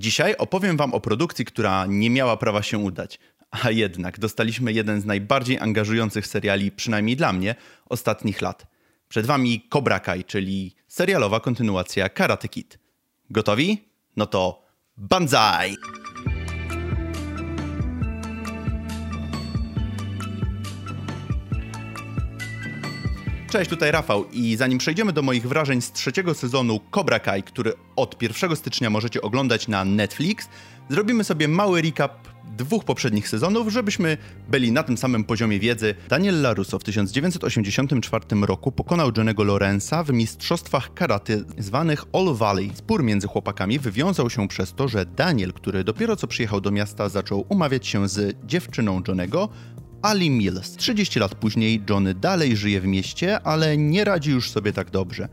Dzisiaj opowiem Wam o produkcji, która nie miała prawa się udać. A jednak dostaliśmy jeden z najbardziej angażujących seriali, przynajmniej dla mnie, ostatnich lat. Przed Wami Cobra Kai, czyli serialowa kontynuacja Karate Kid. Gotowi? No to banzai! Cześć, tutaj Rafał i zanim przejdziemy do moich wrażeń z trzeciego sezonu Cobra Kai, który od 1 stycznia możecie oglądać na Netflix, zrobimy sobie mały recap dwóch poprzednich sezonów, żebyśmy byli na tym samym poziomie wiedzy. Daniel LaRusso w 1984 roku pokonał Johnego Lorenza w mistrzostwach karate zwanych All Valley. Spór między chłopakami wywiązał się przez to, że Daniel, który dopiero co przyjechał do miasta, zaczął umawiać się z dziewczyną Johnego, Ali Mills. 30 lat później Johnny dalej żyje w mieście, ale nie radzi już sobie tak dobrze.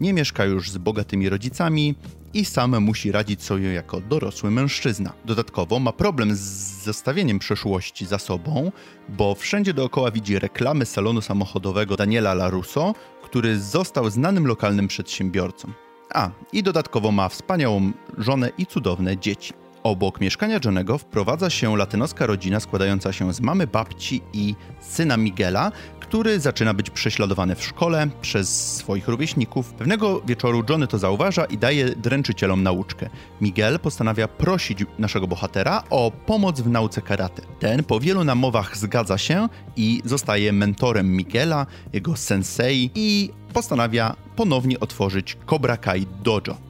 Nie mieszka już z bogatymi rodzicami i sam musi radzić sobie jako dorosły mężczyzna. Dodatkowo ma problem z zostawieniem przeszłości za sobą, bo wszędzie dookoła widzi reklamy salonu samochodowego Daniela LaRusso, który został znanym lokalnym przedsiębiorcą. A, i dodatkowo ma wspaniałą żonę i cudowne dzieci. Obok mieszkania Johnego wprowadza się latynoska rodzina składająca się z mamy, babci i syna Miguela, który zaczyna być prześladowany w szkole przez swoich rówieśników. Pewnego wieczoru Johnny to zauważa i daje dręczycielom nauczkę. Miguel postanawia prosić naszego bohatera o pomoc w nauce karate. Ten po wielu namowach zgadza się i zostaje mentorem Miguela, jego sensei i postanawia ponownie otworzyć Cobra Kai Dojo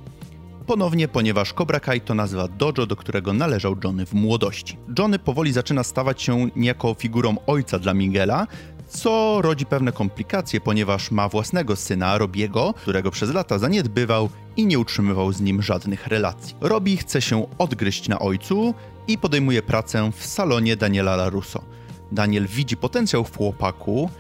ponownie, ponieważ Cobra Kai to nazwa dojo, do którego należał Johnny w młodości. Johnny powoli zaczyna stawać się niejako figurą ojca dla Miguela, co rodzi pewne komplikacje, ponieważ ma własnego syna, Robiego, którego przez lata zaniedbywał i nie utrzymywał z nim żadnych relacji. Robi chce się odgryźć na ojcu i podejmuje pracę w salonie Daniela LaRusso. Daniel widzi potencjał w chłopaku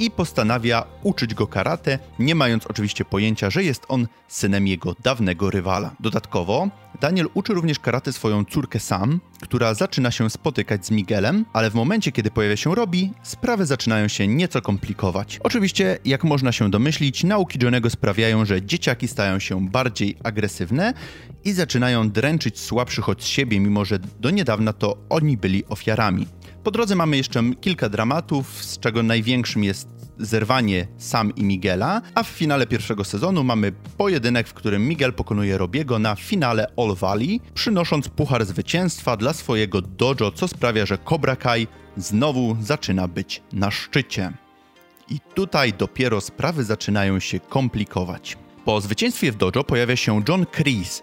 i postanawia uczyć go karate, nie mając oczywiście pojęcia, że jest on synem jego dawnego rywala. Dodatkowo, Daniel uczy również karate swoją córkę Sam, która zaczyna się spotykać z Miguelem, ale w momencie, kiedy pojawia się Robi, sprawy zaczynają się nieco komplikować. Oczywiście, jak można się domyślić, nauki Johnego sprawiają, że dzieciaki stają się bardziej agresywne i zaczynają dręczyć słabszych od siebie, mimo że do niedawna to oni byli ofiarami. Po drodze mamy jeszcze kilka dramatów, z czego największym jest zerwanie Sam i Miguela, a w finale pierwszego sezonu mamy pojedynek, w którym Miguel pokonuje Robiego na finale All Valley, przynosząc puchar zwycięstwa dla swojego dojo, co sprawia, że Cobra Kai znowu zaczyna być na szczycie. I tutaj dopiero sprawy zaczynają się komplikować. Po zwycięstwie w dojo pojawia się John Kreese,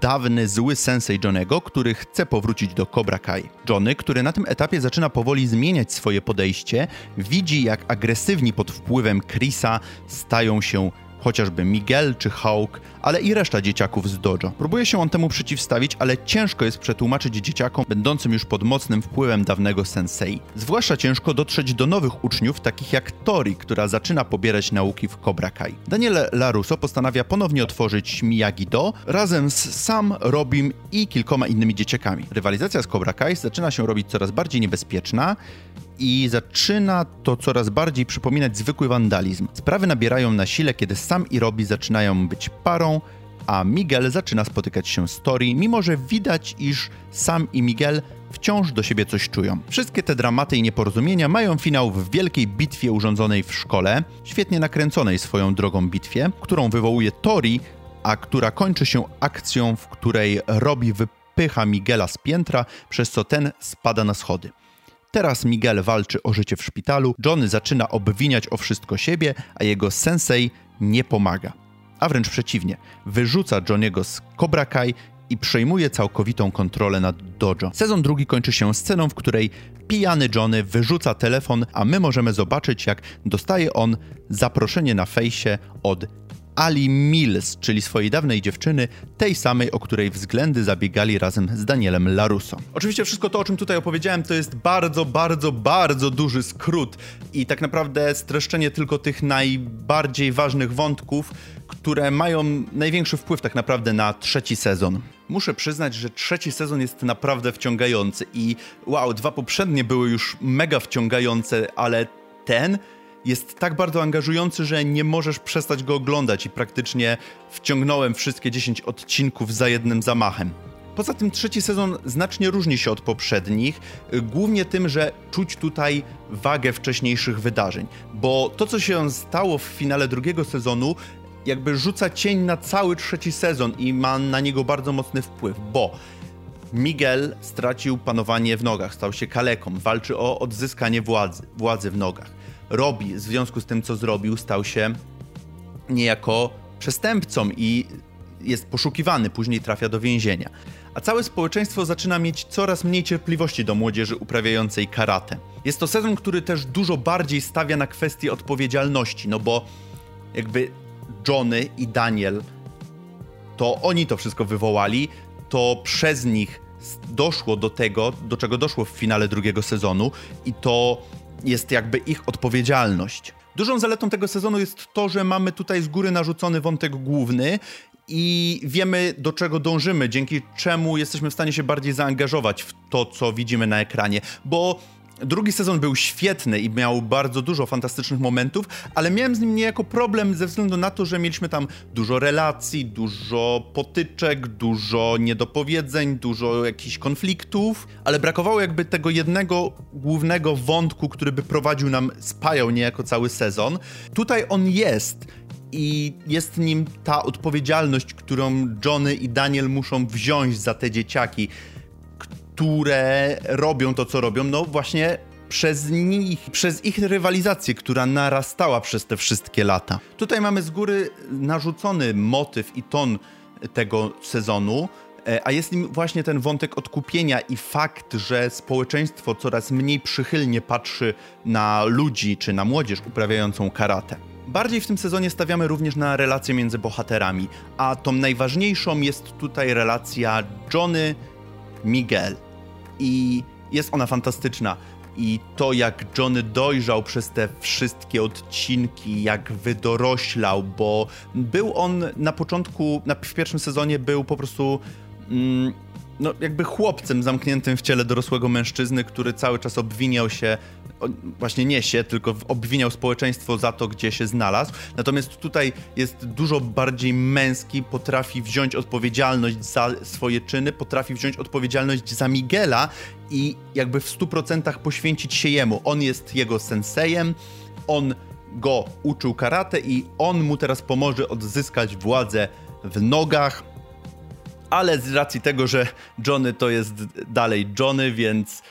dawny zły sensei Johnego, który chce powrócić do Cobra Kai. Johnny, który na tym etapie zaczyna powoli zmieniać swoje podejście, widzi jak agresywni pod wpływem Chrisa stają się chociażby Miguel czy Hawk, ale i reszta dzieciaków z dojo. Próbuje się on temu przeciwstawić, ale ciężko jest przetłumaczyć dzieciakom będącym już pod mocnym wpływem dawnego sensei. Zwłaszcza ciężko dotrzeć do nowych uczniów, takich jak Tori, która zaczyna pobierać nauki w Cobra Kai. Daniel LaRusso postanawia ponownie otworzyć Miyagi-Do razem z Sam, Robim i kilkoma innymi dzieciakami. Rywalizacja z Cobra Kai zaczyna się robić coraz bardziej niebezpieczna i zaczyna to coraz bardziej przypominać zwykły wandalizm. Sprawy nabierają na sile, kiedy Sam i Robbie zaczynają być parą, a Miguel zaczyna spotykać się z Tori, mimo że widać, iż Sam i Miguel wciąż do siebie coś czują. Wszystkie te dramaty i nieporozumienia mają finał w wielkiej bitwie urządzonej w szkole, świetnie nakręconej swoją drogą bitwie, którą wywołuje Tori, a która kończy się akcją, w której Robbie wypycha Miguela z piętra, przez co ten spada na schody. Teraz Miguel walczy o życie w szpitalu, Johnny zaczyna obwiniać o wszystko siebie, a jego sensei nie pomaga. A wręcz przeciwnie, wyrzuca Johniego z Cobra Kai i przejmuje całkowitą kontrolę nad dojo. Sezon drugi kończy się sceną, w której pijany Johnny wyrzuca telefon, a my możemy zobaczyć, jak dostaje on zaproszenie na fejsie od Ali Mills, czyli swojej dawnej dziewczyny, tej samej, o której względy zabiegali razem z Danielem Larusso. Oczywiście wszystko to, o czym tutaj opowiedziałem, to jest bardzo, bardzo, bardzo duży skrót i tak naprawdę streszczenie tylko tych najbardziej ważnych wątków, które mają największy wpływ tak naprawdę na trzeci sezon. Muszę przyznać, że trzeci sezon jest naprawdę wciągający i wow, dwa poprzednie były już mega wciągające, ale ten jest tak bardzo angażujący, że nie możesz przestać go oglądać i praktycznie wciągnąłem wszystkie 10 odcinków za jednym zamachem. Poza tym trzeci sezon znacznie różni się od poprzednich, głównie tym, że czuć tutaj wagę wcześniejszych wydarzeń, bo to, co się stało w finale drugiego sezonu, jakby rzuca cień na cały trzeci sezon i ma na niego bardzo mocny wpływ, bo Miguel stracił panowanie w nogach, stał się kaleką, walczy o odzyskanie władzy, władzy w nogach. Robi, w związku z tym, co zrobił, stał się niejako przestępcą i jest poszukiwany, później trafia do więzienia. A całe społeczeństwo zaczyna mieć coraz mniej cierpliwości do młodzieży uprawiającej karate. Jest to sezon, który też dużo bardziej stawia na kwestię odpowiedzialności, no bo jakby Johnny i Daniel to oni to wszystko wywołali, to przez nich doszło do tego, do czego doszło w finale drugiego sezonu i to jest jakby ich odpowiedzialność. Dużą zaletą tego sezonu jest to, że mamy tutaj z góry narzucony wątek główny i wiemy do czego dążymy, dzięki czemu jesteśmy w stanie się bardziej zaangażować w to, co widzimy na ekranie, bo Drugi sezon był świetny i miał bardzo dużo fantastycznych momentów, ale miałem z nim niejako problem ze względu na to, że mieliśmy tam dużo relacji, dużo potyczek, dużo niedopowiedzeń, dużo jakichś konfliktów, ale brakowało jakby tego jednego głównego wątku, który by prowadził nam, spajał niejako cały sezon. Tutaj on jest i jest nim ta odpowiedzialność, którą Johnny i Daniel muszą wziąć za te dzieciaki które robią to, co robią, no właśnie przez nich, przez ich rywalizację, która narastała przez te wszystkie lata. Tutaj mamy z góry narzucony motyw i ton tego sezonu, e, a jest nim właśnie ten wątek odkupienia i fakt, że społeczeństwo coraz mniej przychylnie patrzy na ludzi czy na młodzież uprawiającą karate. Bardziej w tym sezonie stawiamy również na relacje między bohaterami, a tą najważniejszą jest tutaj relacja Johnny Miguel i jest ona fantastyczna. I to, jak Johnny dojrzał przez te wszystkie odcinki, jak wydoroślał, bo był on na początku, na, w pierwszym sezonie był po prostu mm, no, jakby chłopcem zamkniętym w ciele dorosłego mężczyzny, który cały czas obwiniał się właśnie nie się, tylko obwiniał społeczeństwo za to, gdzie się znalazł. Natomiast tutaj jest dużo bardziej męski, potrafi wziąć odpowiedzialność za swoje czyny, potrafi wziąć odpowiedzialność za Miguela i jakby w 100% poświęcić się jemu. On jest jego sensejem, on go uczył karate i on mu teraz pomoże odzyskać władzę w nogach. Ale z racji tego, że Johnny to jest dalej Johnny, więc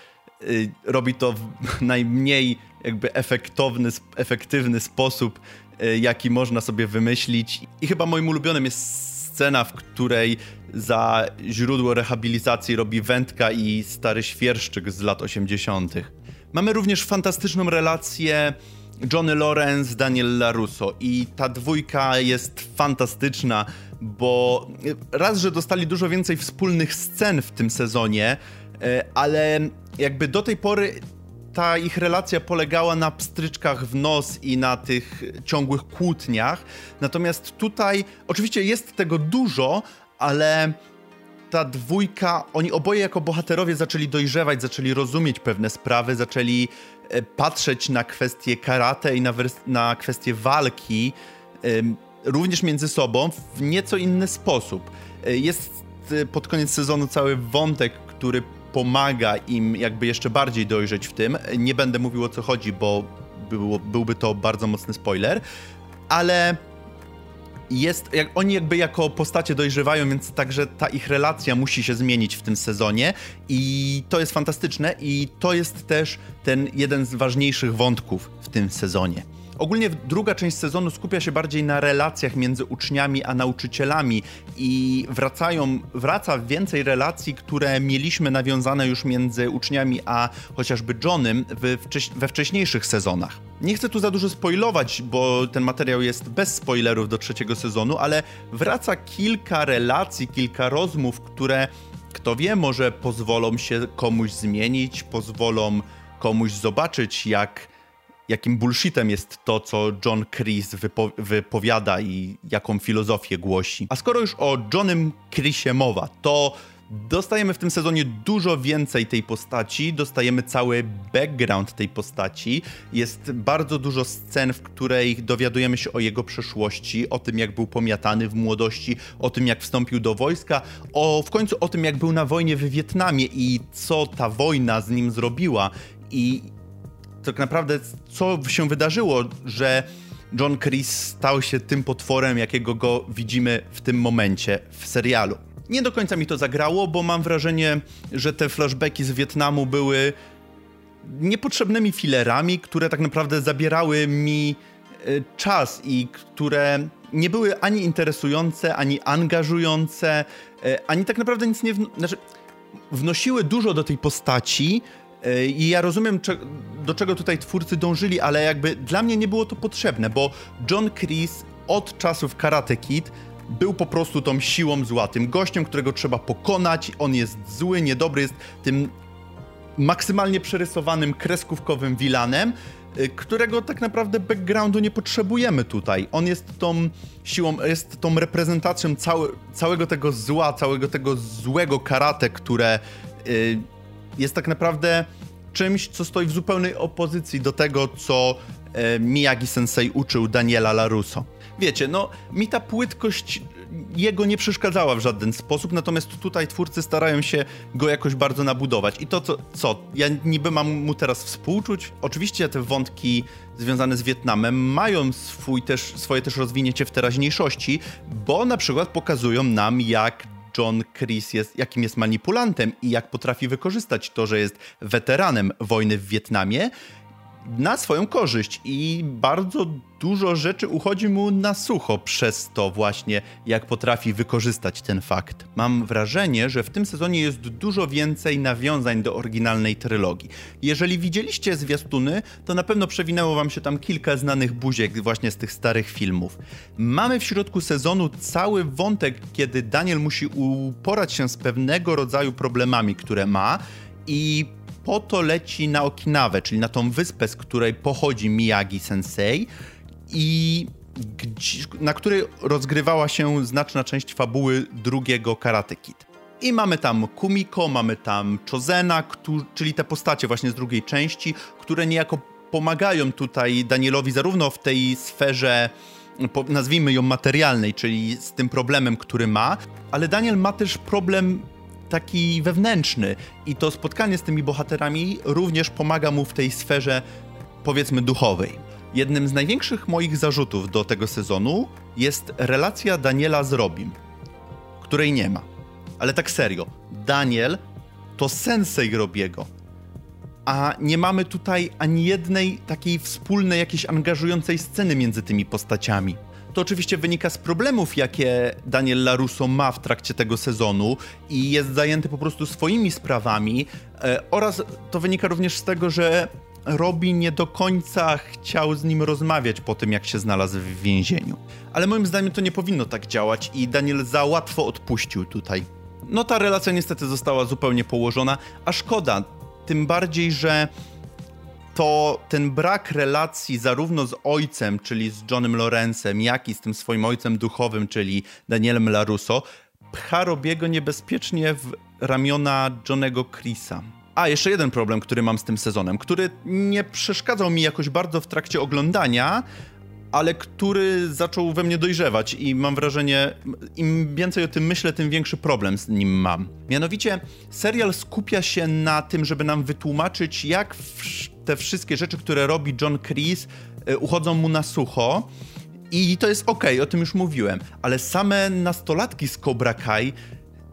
robi to w najmniej jakby efektowny, efektywny sposób, y, jaki można sobie wymyślić. I chyba moim ulubionym jest scena, w której za źródło rehabilitacji robi wędka i stary świerszczyk z lat 80. Mamy również fantastyczną relację Johnny Lawrence, Daniel LaRusso i ta dwójka jest fantastyczna, bo raz, że dostali dużo więcej wspólnych scen w tym sezonie, ale jakby do tej pory ta ich relacja polegała na pstryczkach w nos i na tych ciągłych kłótniach. Natomiast tutaj oczywiście jest tego dużo, ale ta dwójka, oni oboje jako bohaterowie zaczęli dojrzewać, zaczęli rozumieć pewne sprawy, zaczęli e, patrzeć na kwestie karate i na, na kwestie walki również między sobą w nieco inny sposób. E, jest pod koniec sezonu cały wątek, który pomaga im jakby jeszcze bardziej dojrzeć w tym. Nie będę mówił o co chodzi, bo było, byłby to bardzo mocny spoiler, ale jest, jak, oni jakby jako postacie dojrzewają, więc także ta ich relacja musi się zmienić w tym sezonie i to jest fantastyczne i to jest też ten jeden z ważniejszych wątków w tym sezonie. Ogólnie druga część sezonu skupia się bardziej na relacjach między uczniami a nauczycielami i wracają, wraca więcej relacji, które mieliśmy nawiązane już między uczniami a chociażby Johnem we, wcześniejszych sezonach. Nie chcę tu za dużo spoilować, bo ten materiał jest bez spoilerów do trzeciego sezonu, ale wraca kilka relacji, kilka rozmów, które kto wie, może pozwolą się komuś zmienić, pozwolą komuś zobaczyć, jak jakim bullshitem jest to, co John Chris wypo wypowiada i jaką filozofię głosi. A skoro już o Johnem Chrisie mowa, to Dostajemy w tym sezonie dużo więcej tej postaci, dostajemy cały background tej postaci. Jest bardzo dużo scen, w której dowiadujemy się o jego przeszłości, o tym, jak był pomiatany w młodości, o tym, jak wstąpił do wojska, o w końcu o tym, jak był na wojnie w Wietnamie i co ta wojna z nim zrobiła. I tak naprawdę, co się wydarzyło, że John Chris stał się tym potworem, jakiego go widzimy w tym momencie w serialu. Nie do końca mi to zagrało, bo mam wrażenie, że te flashbacki z Wietnamu były niepotrzebnymi filerami, które tak naprawdę zabierały mi e, czas i które nie były ani interesujące, ani angażujące, e, ani tak naprawdę nic nie. Wno znaczy, wnosiły dużo do tej postaci. I ja rozumiem, do czego tutaj twórcy dążyli, ale jakby dla mnie nie było to potrzebne, bo John Chris od czasów Karate Kid był po prostu tą siłą zła, tym gościem, którego trzeba pokonać. On jest zły, niedobry, jest tym maksymalnie przerysowanym, kreskówkowym vilanem, y, którego tak naprawdę backgroundu nie potrzebujemy tutaj. On jest tą siłą, jest tą reprezentacją całe, całego tego zła, całego tego złego karate, które y, jest tak naprawdę czymś, co stoi w zupełnej opozycji do tego, co y, Miyagi-sensei uczył Daniela LaRusso wiecie, no mi ta płytkość jego nie przeszkadzała w żaden sposób, natomiast tutaj twórcy starają się go jakoś bardzo nabudować. I to co, co ja niby mam mu teraz współczuć? Oczywiście te wątki związane z Wietnamem mają swój też, swoje też rozwinięcie w teraźniejszości, bo na przykład pokazują nam, jak John Chris jest, jakim jest manipulantem i jak potrafi wykorzystać to, że jest weteranem wojny w Wietnamie na swoją korzyść i bardzo dużo rzeczy uchodzi mu na sucho przez to właśnie, jak potrafi wykorzystać ten fakt. Mam wrażenie, że w tym sezonie jest dużo więcej nawiązań do oryginalnej trylogii. Jeżeli widzieliście zwiastuny, to na pewno przewinęło wam się tam kilka znanych buziek właśnie z tych starych filmów. Mamy w środku sezonu cały wątek, kiedy Daniel musi uporać się z pewnego rodzaju problemami, które ma i po to leci na Okinawę, czyli na tą wyspę, z której pochodzi Miyagi-sensei i na której rozgrywała się znaczna część fabuły drugiego Karate Kid. I mamy tam Kumiko, mamy tam Chozena, czyli te postacie właśnie z drugiej części, które niejako pomagają tutaj Danielowi zarówno w tej sferze nazwijmy ją materialnej, czyli z tym problemem, który ma, ale Daniel ma też problem taki wewnętrzny i to spotkanie z tymi bohaterami również pomaga mu w tej sferze, powiedzmy, duchowej. Jednym z największych moich zarzutów do tego sezonu jest relacja Daniela z Robim, której nie ma. Ale tak serio, Daniel to sensei Robiego, a nie mamy tutaj ani jednej takiej wspólnej, jakiejś angażującej sceny między tymi postaciami. To oczywiście wynika z problemów, jakie Daniel LaRusso ma w trakcie tego sezonu i jest zajęty po prostu swoimi sprawami e, oraz to wynika również z tego, że Robi nie do końca chciał z nim rozmawiać po tym, jak się znalazł w więzieniu. Ale moim zdaniem to nie powinno tak działać i Daniel za łatwo odpuścił tutaj. No ta relacja niestety została zupełnie położona, a szkoda. Tym bardziej, że to ten brak relacji zarówno z ojcem, czyli z Johnem Lorenzem, jak i z tym swoim ojcem duchowym, czyli Danielem LaRusso, pcha Robiego niebezpiecznie w ramiona Johnego Chrisa. A, jeszcze jeden problem, który mam z tym sezonem, który nie przeszkadzał mi jakoś bardzo w trakcie oglądania, ale który zaczął we mnie dojrzewać i mam wrażenie, im więcej o tym myślę, tym większy problem z nim mam. Mianowicie, serial skupia się na tym, żeby nam wytłumaczyć, jak te wszystkie rzeczy, które robi John Chris, e, uchodzą mu na sucho. I to jest ok, o tym już mówiłem, ale same nastolatki z Cobra Kai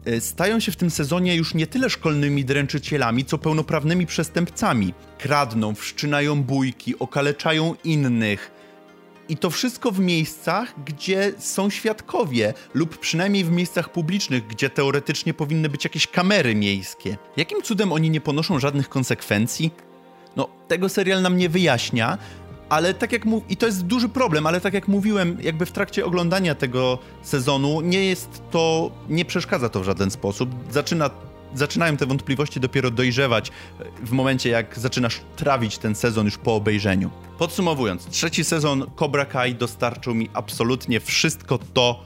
e, stają się w tym sezonie już nie tyle szkolnymi dręczycielami, co pełnoprawnymi przestępcami. Kradną, wszczynają bójki, okaleczają innych. I to wszystko w miejscach, gdzie są świadkowie, lub przynajmniej w miejscach publicznych, gdzie teoretycznie powinny być jakieś kamery miejskie. Jakim cudem oni nie ponoszą żadnych konsekwencji? No, tego serial nam nie wyjaśnia, ale tak jak mów... i to jest duży problem, ale tak jak mówiłem, jakby w trakcie oglądania tego sezonu nie jest to, nie przeszkadza to w żaden sposób. Zaczyna, zaczynają te wątpliwości dopiero dojrzewać w momencie, jak zaczynasz trawić ten sezon już po obejrzeniu. Podsumowując, trzeci sezon Cobra Kai dostarczył mi absolutnie wszystko to,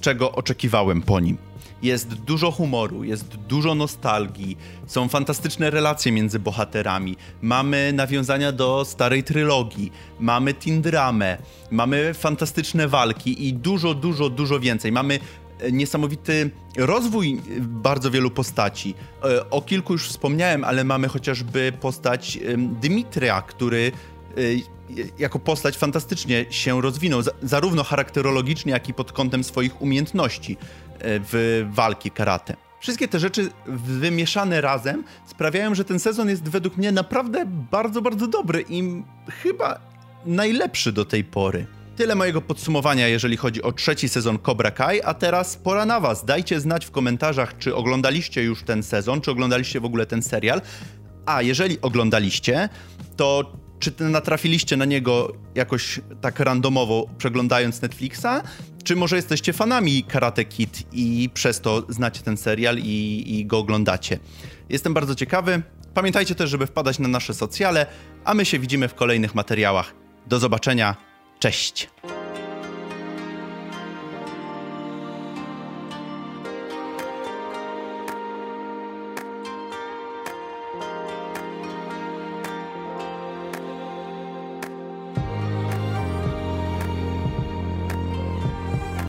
czego oczekiwałem po nim. Jest dużo humoru, jest dużo nostalgii, są fantastyczne relacje między bohaterami, mamy nawiązania do starej trylogii, mamy teen dramę, mamy fantastyczne walki i dużo, dużo, dużo więcej. Mamy e, niesamowity rozwój bardzo wielu postaci. E, o kilku już wspomniałem, ale mamy chociażby postać Dymitria, który e, jako postać fantastycznie się rozwinął, zarówno charakterologicznie, jak i pod kątem swoich umiejętności w walki karate. Wszystkie te rzeczy wymieszane razem sprawiają, że ten sezon jest według mnie naprawdę bardzo, bardzo dobry i chyba najlepszy do tej pory. Tyle mojego podsumowania, jeżeli chodzi o trzeci sezon Cobra Kai, a teraz pora na Was. Dajcie znać w komentarzach, czy oglądaliście już ten sezon, czy oglądaliście w ogóle ten serial. A jeżeli oglądaliście, to czy natrafiliście na niego jakoś tak randomowo przeglądając Netflixa? Czy może jesteście fanami Karate Kid i przez to znacie ten serial i, i go oglądacie? Jestem bardzo ciekawy. Pamiętajcie też, żeby wpadać na nasze socjale, a my się widzimy w kolejnych materiałach. Do zobaczenia. Cześć!